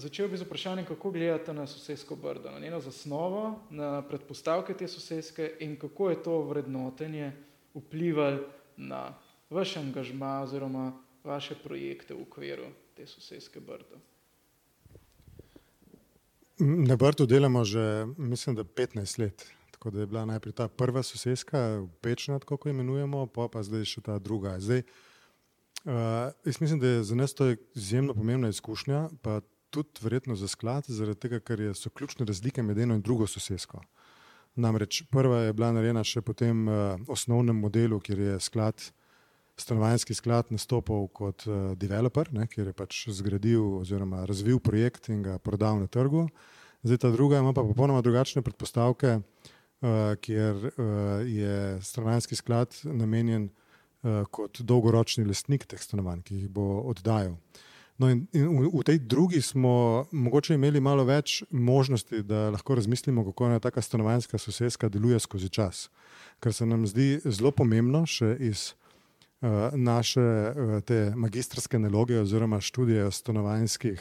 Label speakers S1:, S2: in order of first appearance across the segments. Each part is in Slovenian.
S1: začel bi z vprašanjem, kako gledate na sosedsko brdo, na njeno zasnovo, na predpostavke te sosedske in kako je to vrednotenje vplivalo na vaš angažma oziroma vaše projekte v okviru te sosedske brdo.
S2: Na Brdu delamo že, mislim, da 15 let. Tako da je bila najprej ta prva sosedska, pečna, kako imenujemo, pa pa zdaj še ta druga. Zdaj, uh, jaz mislim, da je za nas to izjemno pomembna izkušnja, pa tudi verjetno za sklad, zaradi tega, ker so ključne razlike med eno in drugo sosedsko. Namreč prva je bila narejena še po tem uh, osnovnem modelu, kjer je sklad, stanovanjski sklad nastopil kot uh, developer, ne, kjer je pač zgradil oziroma razvil projekt in ga prodal na trgu. Zdaj ta druga ima pa popolnoma drugačne predpostavke. Eh, kjer uh, je stanovanjski sklad namenjen uh, kot dolgoročni lastnik teh stanovanj, ki jih bo oddajal. No in, in v, v tej drugi smo mogoče imeli malo več možnosti, da lahko razmislimo, kako ena taka stanovanjska sosedska deluje skozi čas. Kar se nam zdi zelo pomembno še iz uh, naše uh, te magistrske naloge oziroma študije o stanovanjskih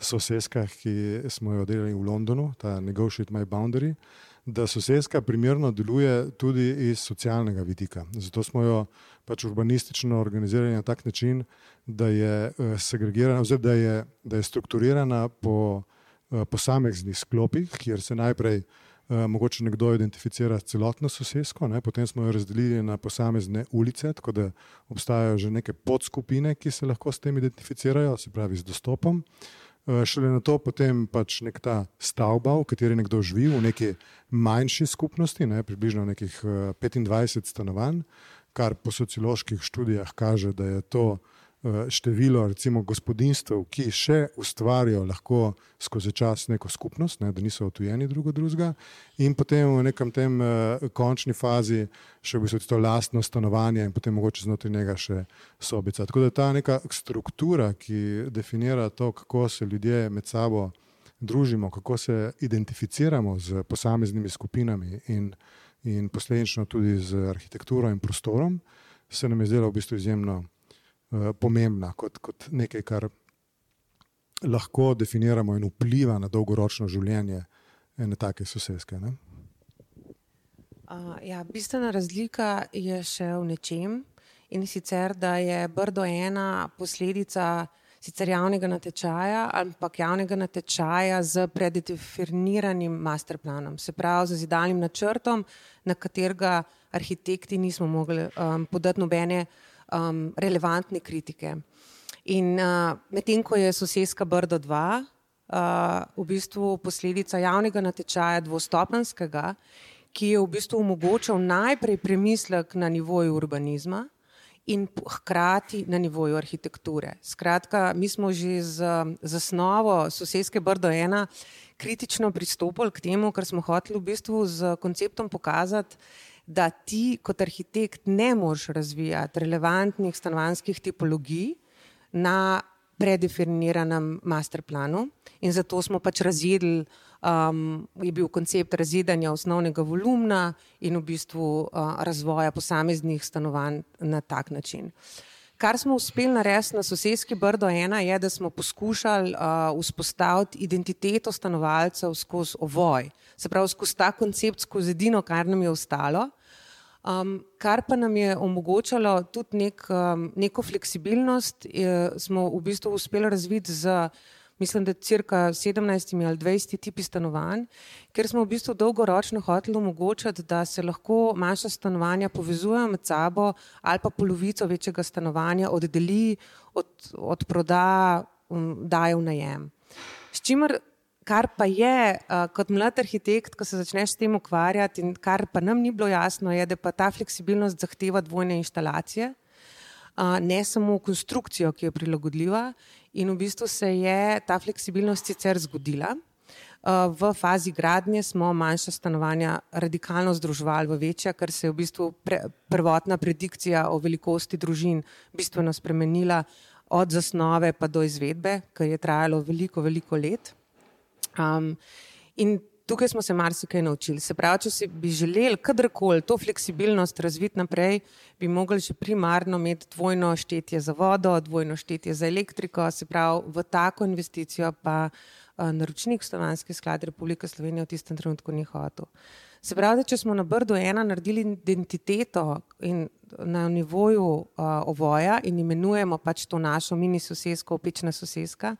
S2: sosedskah, ki smo jo delali v Londonu, ta Negotiate My Boundary. Uh, da sosedska primerno deluje tudi iz socialnega vidika. Zato smo jo pač urbanistično organizirali na tak način, da je eh, segregirana, oziroma da je, da je strukturirana po eh, posameznih sklopih, kjer se najprej eh, mogoče nekdo identificira s celotno sosedsko, ne, potem smo jo razdelili na posamezne ulice, tako da obstajajo že neke podskupine, ki se lahko s tem identificirajo, se pravi z dostopom. Šele na to potem pač nek ta stavba, v kateri nekdo živi, v neki manjši skupnosti, ne, približno nekih 25 eh, stanovanj, kar po socioloških študijah kaže, da je to Eh, število recimo, gospodinstv, ki še ustvarjajo lahko skozi čas neko skupnost, ne, da niso otujeni drugo drugega, in potem v nekem tem uh, končni fazi še v bistvu to lastno stanovanje in potem mogoče znotraj njega še sobica. Tako da ta neka struktura, ki definira to, kako se ljudje med sabo družimo, kako se identificiramo z posameznimi skupinami in, in posledično tudi z arhitekturo in prostorom, se nam je zdelo v bistvu izjemno. Eh, pomembna kot, kot nekaj, kar lahko definiramo in vpliva na dolgoročno življenje ene take sosedske. Ne?
S3: Uh, ja, bistvena razlika je še v nečem in sicer, da je Brdo ena posledica sicer javnega natečaja, ampak javnega natečaja z predefiniranim masterplanom, se pravi z zidalnim načrtom, na katerega arhitekti nismo mogli um, podati nobene uh, um, relevantne kritike. In uh, medtem ko je sosedska Brdo 2 uh, v bistvu posledica javnega natečaja dvostopenskega, ki je v bistvu omogočal najprej premislek na nivoju urbanizma in hkrati na nivoju arhitekture. Skratka, mi smo že z zasnovo sosedske Brdo 1 kritično pristopili k temu, kar smo hoteli v bistvu z konceptom pokazati, da ti kot arhitekt ne moreš razvijati relevantnih stanovanjskih tipologij na predefiniranem masterplanu. In zato smo pač razjedli, um, je bil koncept razjedanja osnovnega volumna in v bistvu uh, razvoja posameznih stanovanj na tak način. Kar smo uspeli narediti na sosedski Brdo ena, je, da smo poskušali uh, vzpostaviti identiteto stanovalcev skozi ovoj, se pravi skozi ta koncept, skozi edino, kar nam je ostalo. Um, kar pa nam je omogočalo tudi nek, um, neko fleksibilnost, je, smo v bistvu uspeli razviti z, mislim, da cirka 17 ali 20 tipi stanovanj, ker smo v bistvu dolgoročno hoteli omogočati, da se lahko manjša stanovanja povezujejo med sabo ali pa polovico večjega stanovanja oddeli, od, od proda, um, daje v najem. S čimer Kar pa je, uh, kot mlad arhitekt, ko se začneš s tem ukvarjati, in kar pa nam ni bilo jasno, je, da pa ta fleksibilnost zahteva dvojne instalacije, ne samo konstrukcijo, ki je prilagodljiva. In v bistvu se je ta fleksibilnost sicer zgodila. V fazi gradnje smo manjša stanovanja radikalno združevali v večja, ker se je v bistvu pre, prvotna predikcija o velikosti družin bistveno spremenila od zasnove pa do izvedbe, kar je trajalo veliko, veliko let. Um, in tukaj smo se marsikaj naučili. Se pravi, če si bi želeli kadarkoli to fleksibilnost razviti naprej, bi mogli že primarno imeti dvojno štetje za vodo, dvojno štetje za elektriko, se pravi, v tako investicijo pa uh, naročnik Slovanski sklad Republike Slovenije v tistem trenutku ni hotel. Se pravi, da če smo na Brdu ena naredili identiteto in na nivoju uh, ovoja in imenujemo pač to našo mini sosesko, opečna soseska,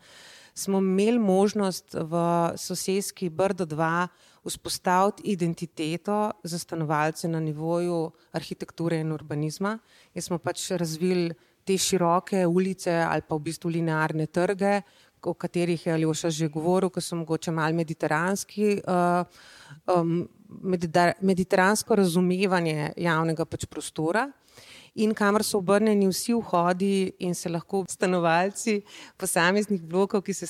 S3: smo imeli možnost v sosedski Brdo 2 vzpostaviti identiteto za stanovalce na nivoju arhitekture in urbanizma. In smo pač razvili te široke ulice ali pa v bistvu linearne trge, o katerih je Aljoša že govoril, ki so mogoče malo mediteranski. Uh, um, mediteransko razumevanje javnega pač prostora in kamor so obrnjeni vsi vhodi in se lahko stanovalci posameznih blokov, ki se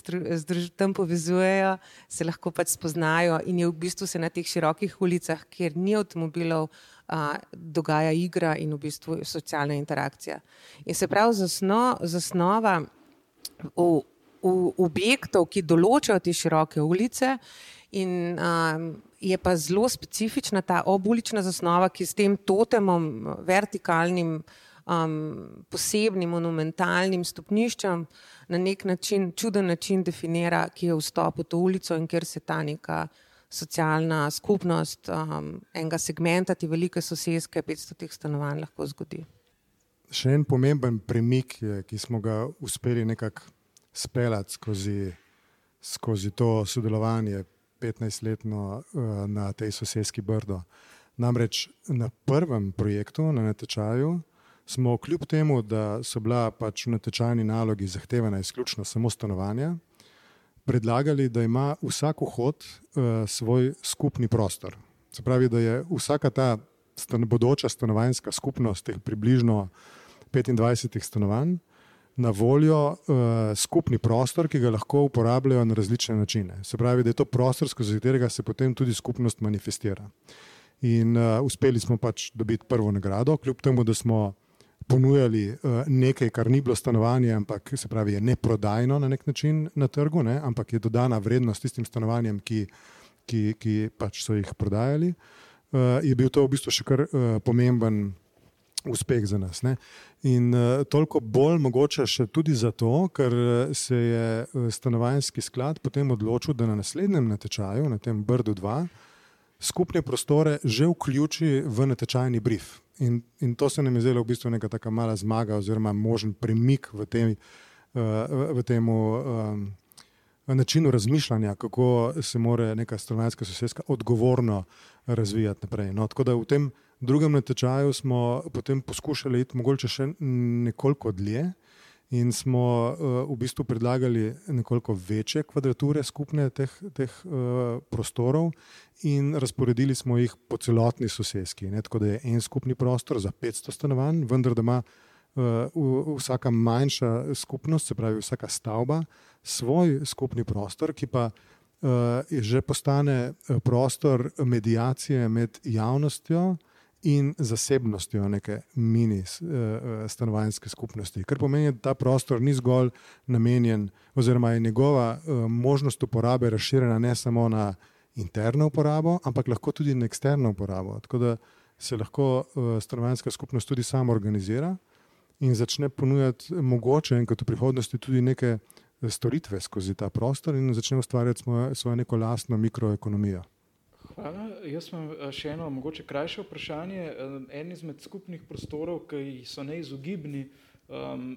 S3: tam povezujejo, se lahko pač spoznajo in je v bistvu se na teh širokih ulicah, kjer ni avtomobilov, a, dogaja igra in v bistvu socialna interakcija. In se pravi, zasno, zasnova v, v objektov, ki določajo te široke ulice in um, je pa zelo specifična ta obulična zasnova, ki s tem totemom, vertikalnim, um, posebnim, monumentalnim stopniščem na nek način, čuden način definira, ki je vstop v to ulico in kjer se ta neka socialna skupnost um, enega segmenta, te velike sosedske, 500 teh stanovanj lahko zgodi.
S2: Še en pomemben premik, je, ki smo ga uspeli nekako speljati skozi, skozi to sodelovanje 15-letno eh, na tej sosedski Brdo. Namreč na prvem projektu, na natečaju, smo kljub temu, da so bila pač v natečajni nalogi zahtevana izključno samo stanovanja, predlagali, da ima vsak vhod uh, svoj skupni prostor. Se pravi, da je vsaka ta stan bodoča stanovanjska skupnost, teh približno 25 stanovanj, na voljo uh, skupni prostor, ki ga lahko uporabljajo na različne načine. Se pravi, da je to prostor, skozi katerega se potem tudi skupnost manifestira. In uh, uspeli smo pač dobiti prvo nagrado, kljub temu, da smo ponujali uh, nekaj, kar ni bilo stanovanje, ampak se pravi, je neprodajno na nek način na trgu, ne? ampak je dodana vrednost tistim stanovanjem, ki, ki, ki pač so jih prodajali. Uh, je bil to v bistvu še kar uh, pomemben uspeh za nas. Ne? In uh, toliko bolj mogoče še tudi zato, ker eh, se je eh, stanovanjski sklad potem odločil, da na naslednjem natečaju, na tem Brdu 2, skupne prostore že vključi v natečajni brief. In, in to se nam je zdelo v bistvu neka taka mala zmaga oziroma možen premik v tem, uh, v tem um, načinu razmišljanja, kako se mora neka stanovanjska sosedska odgovorno razvijati naprej. No, tako da v tem drugem natečaju smo potem poskušali iti mogoče še nekoliko dlje in smo uh, v bistvu predlagali nekoliko večje kvadrature skupne teh, teh uh, prostorov in razporedili smo jih po celotni sosedski. Ne? Tako da je en skupni prostor za 500 stanovanj, vendar da ima uh, vsaka manjša skupnost, se pravi vsaka stavba, svoj skupni prostor, ki pa uh, že postane prostor medijacije med javnostjo, in zasebnostjo neke mini uh, stanovanjske skupnosti. Kar pomeni, da ta prostor ni zgolj namenjen, oziroma je njegova uh, možnost uporabe razširjena ne samo na interno uporabo, ampak lahko tudi na eksterno uporabo. Tako da se lahko stanovanjska skupnost tudi sama organizira in začne ponujati mogoče enkrat v prihodnosti tudi neke storitve skozi ta prostor in začne ustvarjati svojo, svojo neko lastno mikroekonomijo.
S1: Hvala. Jaz imam eh, še eno mogoče krajše vprašanje. Eh, en izmed skupnih prostorov, ki so neizogibni, um,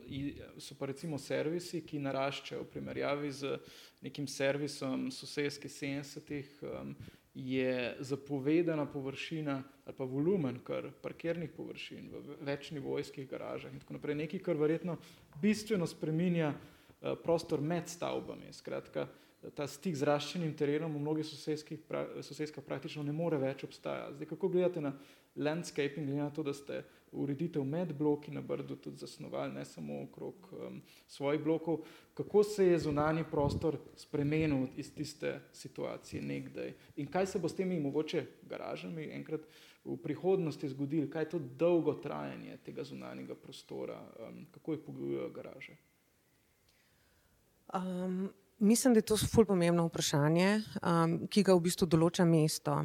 S1: so pa recimo servisi, ki naraščajo v primerjavi z nekim servisom sosedskih 70-ih, um, je zapovedana površina ali pa volumen kar parkirnih površin v večnivojskih garažah in tako naprej. Nekaj, kar verjetno bistveno spreminja uh, prostor med stavbami. Skratka, ta stik z raščenim terenom v mnogih sosedskih praktično ne more več obstajati. Zdaj, kako gledate na landscaping, glede na to, da ste ureditev med bloki na Brdu tudi zasnovali, ne samo okrog um, svojih blokov, kako se je zunani prostor spremenil iz tiste situacije nekdaj in kaj se bo s temi mogoče garažami enkrat v prihodnosti zgodilo, kaj je to dolgo trajanje tega zunanjega prostora, um, kako je pogojujejo garaže?
S3: Um, mislim, da je to zelo pomembno vprašanje, um, ki ga v bistvu določa mesto.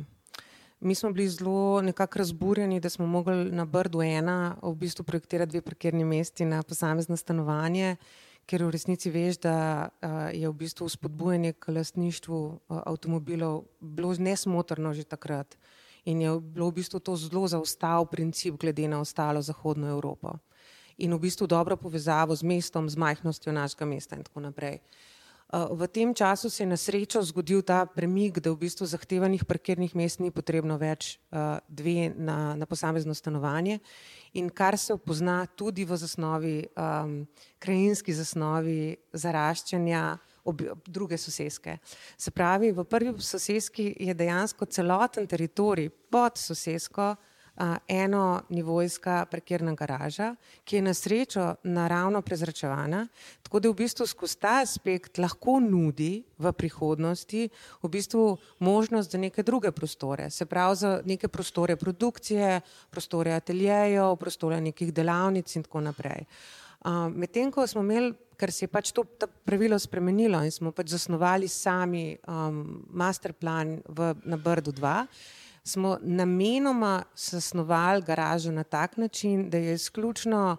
S3: Mi smo bili zelo nekako razburjeni, da smo mogli na Brdu ena v bistvu projektirati dve parkirni mesti na posamezno stanovanje, ker v resnici veš, da uh, je v bistvu spodbujanje k lastništvu uh, avtomobilov bilo nesmotrno že takrat in je bilo v bistvu to zelo zaostal princip glede na ostalo Zahodno Evropo in v bistvu dobro povezavo z mestom, z majhnostjo našega mesta in tako naprej. Eh, v tem času se je na srečo zgodil ta premik, da v bistvu zahtevanih parkirnih mest ni potrebno več eh, dve na, na posamezno stanovanje in kar se opozna tudi v zasnovi, um, krajinski zasnovi zaraščanja ob, ob druge soseske. Se pravi, v prvi soseski je dejansko celoten teritorij pod sosesko eno nivojska parkirna garaža, ki je na srečo naravno prezračevana, tako da v bistvu skozi ta aspekt lahko nudi v prihodnosti v bistvu možnost za neke druge prostore, se pravi za neke prostore produkcije, prostore ateljejev, prostore nekih delavnic in tako naprej. Medtem ko smo imeli, ker se je pač to pravilo spremenilo in smo pač zasnovali sami um, masterplan v, na Brdu 2, smo namenoma zasnovali garažo na tak način, da je izključno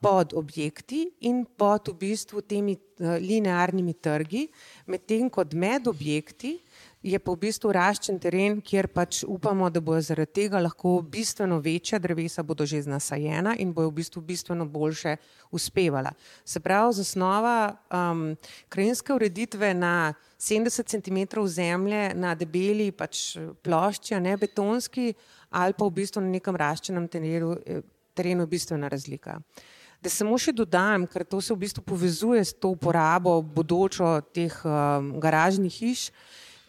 S3: pod objekti in pod v bistvu temi linearnimi trgi, medtem ko med objekti je pa v bistvu raščen teren, kjer pač upamo, da bojo zaradi tega lahko bistveno večja drevesa bodo že znasajena in bojo v bistvu bistveno boljše uspevala. Se pravi, zasnova um, krajinske ureditve na 70 cm zemlje na debeli pač plošči, ne betonski, ali pa v bistvu na nekem raščenem terenu, terenu bistvena razlika. Da samo še dodam, ker to se v bistvu povezuje s to uporabo bodočo teh um, garažnih hiš.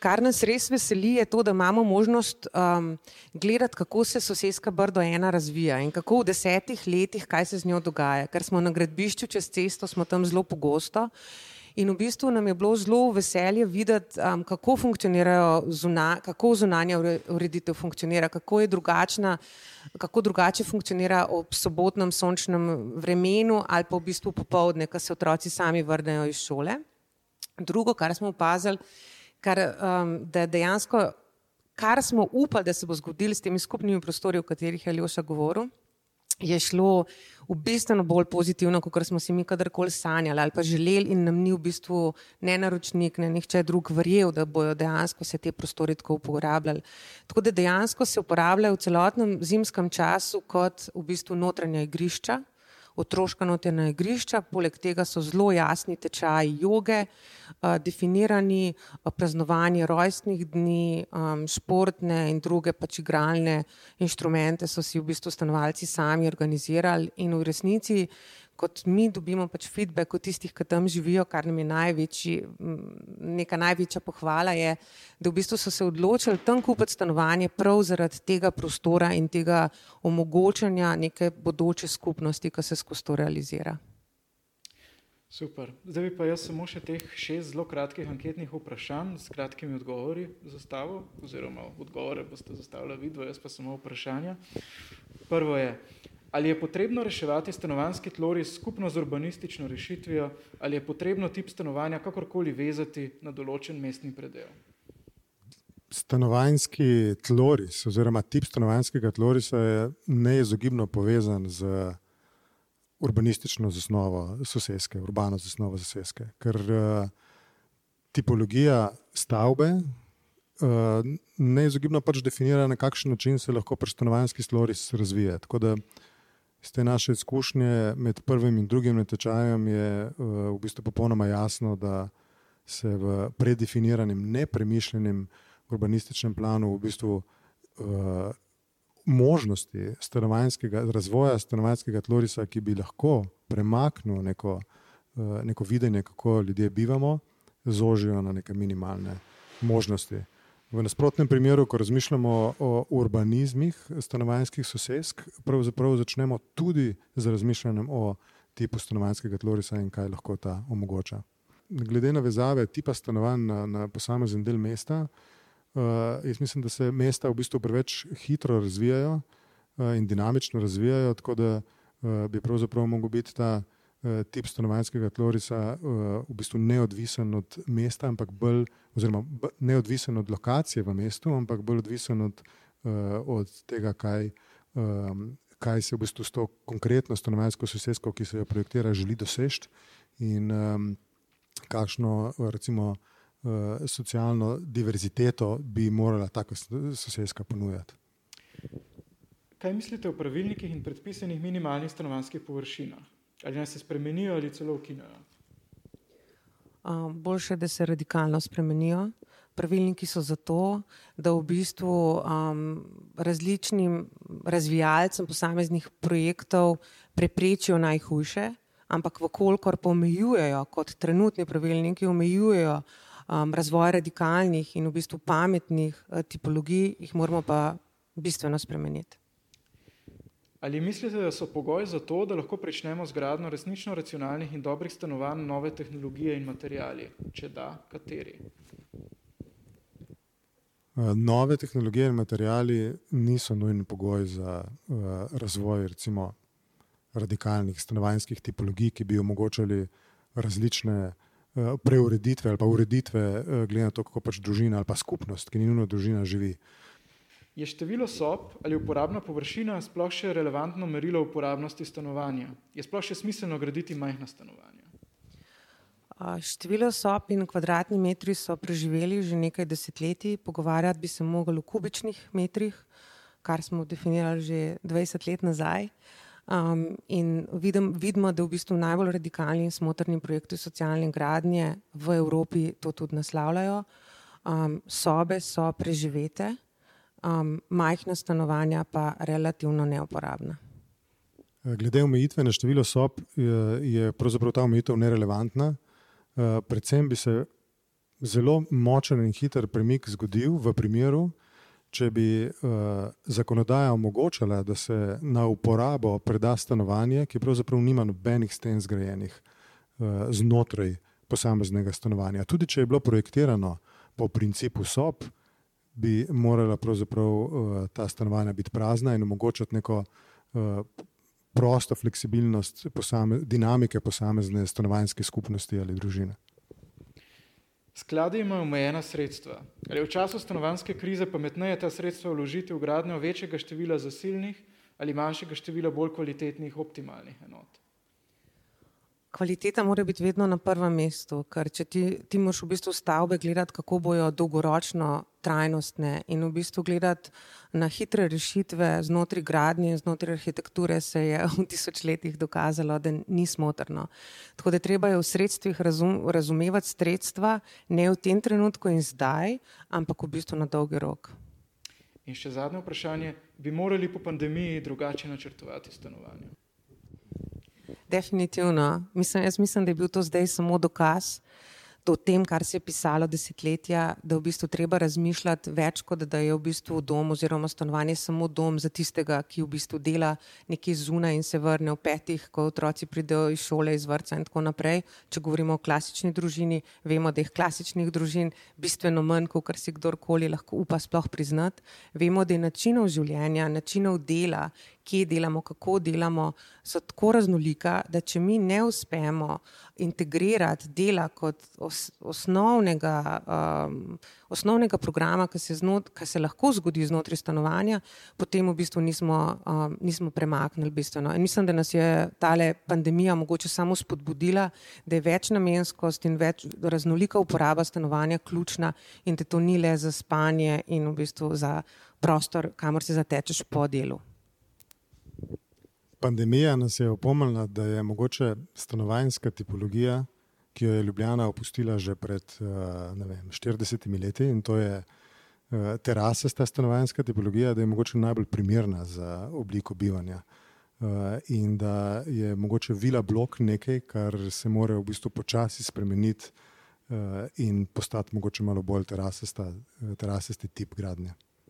S3: Kar nas res veseli, je to, da imamo možnost um, gledati, kako se sosedska Brdo ena razvija in kako v desetih letih, kaj se z njo dogaja. Ker smo na gradbišču čez cesto, smo tam zelo pogosto. In v bistvu nam je bilo zelo veselje videti, um, kako funkcionirajo, zuna, kako zunanja ureditev funkcionira, kako je drugačna, kako drugače funkcionira ob sobotnem sončnem vremenu ali pa v bistvu popovdne, ko se otroci sami vrnejo iz šole. Drugo, kar smo opazili, kar, um, da dejansko, kar smo upali, da se bo zgodilo s temi skupnimi prostori, o katerih je Ljoša govoril, je šlo v bistveno bolj pozitivno, kot smo si mi kadarkoli sanjali ali pa želeli in nam ni v bistvu ne naročnik, ne nihče drug verjel, da bojo dejansko se te prostori tako uporabljali. Tako da dejansko se uporabljajo v celotnem zimskem času kot v bistvu notranja igrišča, otroška notranja igrišča, poleg tega so zelo jasni tečaji joge, definirani praznovanje rojstnih dni, športne in druge pač igralne inštrumente so si v bistvu stanovalci sami organizirali in v resnici, kot mi dobimo pač feedback od tistih, ki tam živijo, kar nam je največji, neka največja pohvala je, da v bistvu so se odločili tam kupiti stanovanje prav zaradi tega prostora in tega omogočanja neke bodoče skupnosti, ki se skozi to realizira.
S1: Super. Zdaj pa jaz samo še teh šest zelo kratkih anketnih vprašanj s kratkimi odgovori zastavil, oziroma odgovore boste zastavili vidvo, jaz pa samo vprašanja. Prvo je, ali je potrebno reševati stanovanski tlori skupno z urbanistično rešitvijo, ali je potrebno tip stanovanja kakorkoli vezati na določen mestni predel?
S2: Stanovanski tloris oziroma tip stanovanskega tlorisa je neizogibno povezan z urbanistično zasnovo sosedske, urbano zasnovo sosedske. Ker uh, tipologija stavbe uh, neizogibno pač definira, na kakšen način se lahko prestanovanski sloris razvija. Tako da iz te naše izkušnje med prvim in drugim natečajem je uh, v bistvu popolnoma jasno, da se v predefiniranem, nepremišljenem urbanističnem planu v bistvu uh, možnosti stanovanjskega razvoja, stanovanjskega tlorisa, ki bi lahko premaknil neko, eh, neko videnje, kako ljudje bivamo, zožijo na neke minimalne možnosti. V nasprotnem primeru, ko razmišljamo o urbanizmih stanovanjskih sosedsk, pravzaprav začnemo tudi z razmišljanjem o tipu stanovanjskega tlorisa in kaj lahko ta omogoča. Glede na vezave tipa stanovanj na, na posamezen del mesta, Uh, jaz mislim, da se mesta v bistvu preveč hitro razvijajo uh, in dinamično razvijajo, tako da uh, bi pravzaprav mogel biti ta tip stanovanjskega tlorisa uh, v bistvu neodvisen od mesta, ampak bolj, oziroma neodvisen od lokacije v mestu, ampak bolj odvisen od, uh, od tega, kaj, um, kaj se v bistvu s to konkretno stanovanjsko sosedsko, ki se jo projektira, želi doseči in um, kakšno recimo, socialno diverziteto bi morala taka sosedska ponujati.
S1: Kaj mislite o pravilnikih in predpisanih minimalnih stanovanjskih površinah? Ali naj se spremenijo ali celo ukinejo?
S3: Um, boljše, da se radikalno spremenijo. Pravilniki so zato, da v bistvu um, različnim razvijalcem posameznih projektov preprečijo najhujše, ampak vkolikor pomejujejo, kot trenutni pravilniki omejujejo um, razvoj radikalnih in v bistvu pametnih uh, tipologij, jih moramo pa bistveno spremeniti.
S1: Ali mislite, da so pogoji za to, da lahko pričnemo z gradno resnično racionalnih in dobrih stanovanj, nove tehnologije in materijali? Če da, kateri?
S2: Uh, nove tehnologije in materijali niso nujni pogoj za uh, razvoj, recimo, radikalnih stanovanjskih tipologij, ki bi omogočali različne uh, preureditve ali pa ureditve, uh, glede na to, kako pač družina ali pa skupnost, ki ni nujno družina, živi.
S1: Je število sob ali uporabna površina sploh še relevantno merilo uporabnosti stanovanja? Je sploh še smiselno graditi majhna stanovanja?
S3: Število sob in kvadratni metri so preživeli že nekaj desetletij, pogovarjati bi se mogli v kubičnih metrih, kar smo definirali že 20 let nazaj. Um, in vidim, vidimo, da v bistvu najbolj radikalni in smotrni projekti socialne gradnje v Evropi to tudi naslavljajo. Um, sobe so preživete, um, majhna stanovanja pa relativno neuporabna.
S2: Glede omejitve na število sob je, je pravzaprav ta omejitev nerelevantna. Uh, predvsem bi se zelo močen in hiter premik zgodil v primeru, če bi uh, zakonodaja omogočala, da se na uporabo preda stanovanje, ki pravzaprav nima nobenih sten zgrajenih uh, znotraj posameznega stanovanja. Tudi če je bilo projektirano po principu sob, bi morala pravzaprav uh, ta stanovanja biti prazna in omogočati neko uh, prosto fleksibilnost posame, dinamike posamezne stanovanjske skupnosti ali družine.
S1: Skladi imajo omejena sredstva. Ali v času stanovanske krize pametneje ta sredstva vložiti v gradnjo večjega števila zasilnih ali manjšega števila bolj kvalitetnih optimalnih enot?
S3: Kvaliteta mora biti vedno na prvem mestu, ker če ti, ti moraš v bistvu stavbe gledati, kako bojo dolgoročno trajnostne in v bistvu gledati na hitre rešitve znotraj gradnje, znotraj arhitekture, se je v tisočletjih dokazalo, da ni smotrno. Tako da treba je v sredstvih razum, razumevati sredstva ne v tem trenutku in zdaj, ampak v bistvu na dolgi rok.
S1: In še zadnje vprašanje, bi morali po pandemiji drugače načrtovati stanovanje?
S3: Definitivno. Mislim, jaz mislim, da je bil to zdaj samo dokaz o tem, kar se je pisalo desetletja, da v bistvu treba razmišljati več, kot da je v bistvu dom oziroma stanovanje samo dom za tistega, ki v bistvu dela nekje zunaj in se vrne v petih, ko otroci pridejo iz šole, iz vrca in tako naprej. Če govorimo o klasični družini, vemo, da je klasičnih družin bistveno manj, kot kar si kdorkoli lahko upa sploh priznati. Vemo, da je načinov življenja, načinov dela, kje delamo, kako delamo, so tako raznolika, da če mi ne uspemo integrirati dela kot os, osnovnega, um, osnovnega programa, ki se, znot, ki se lahko zgodi znotraj stanovanja, potem v bistvu nismo, um, nismo premaknili bistveno. In mislim, da nas je ta pandemija mogoče samo spodbudila, da je več namenskost in več raznolika uporaba stanovanja ključna in da to ni le za spanje in v bistvu za prostor, kamor se zatečeš po delu.
S2: Pandemija nas je opomnila, da je mogoče stanovanjska tipologija, ki jo je Ljubljana opustila že pred vem, 40 leti, in to je terasa, ta stanovanjska tipologija, da je mogoče najbolj primerna za obliko bivanja. In da je mogoče vila blok nekaj, kar se mora v bistvu počasi spremeniti in postati mogoče malo bolj terasasti tip gradnje.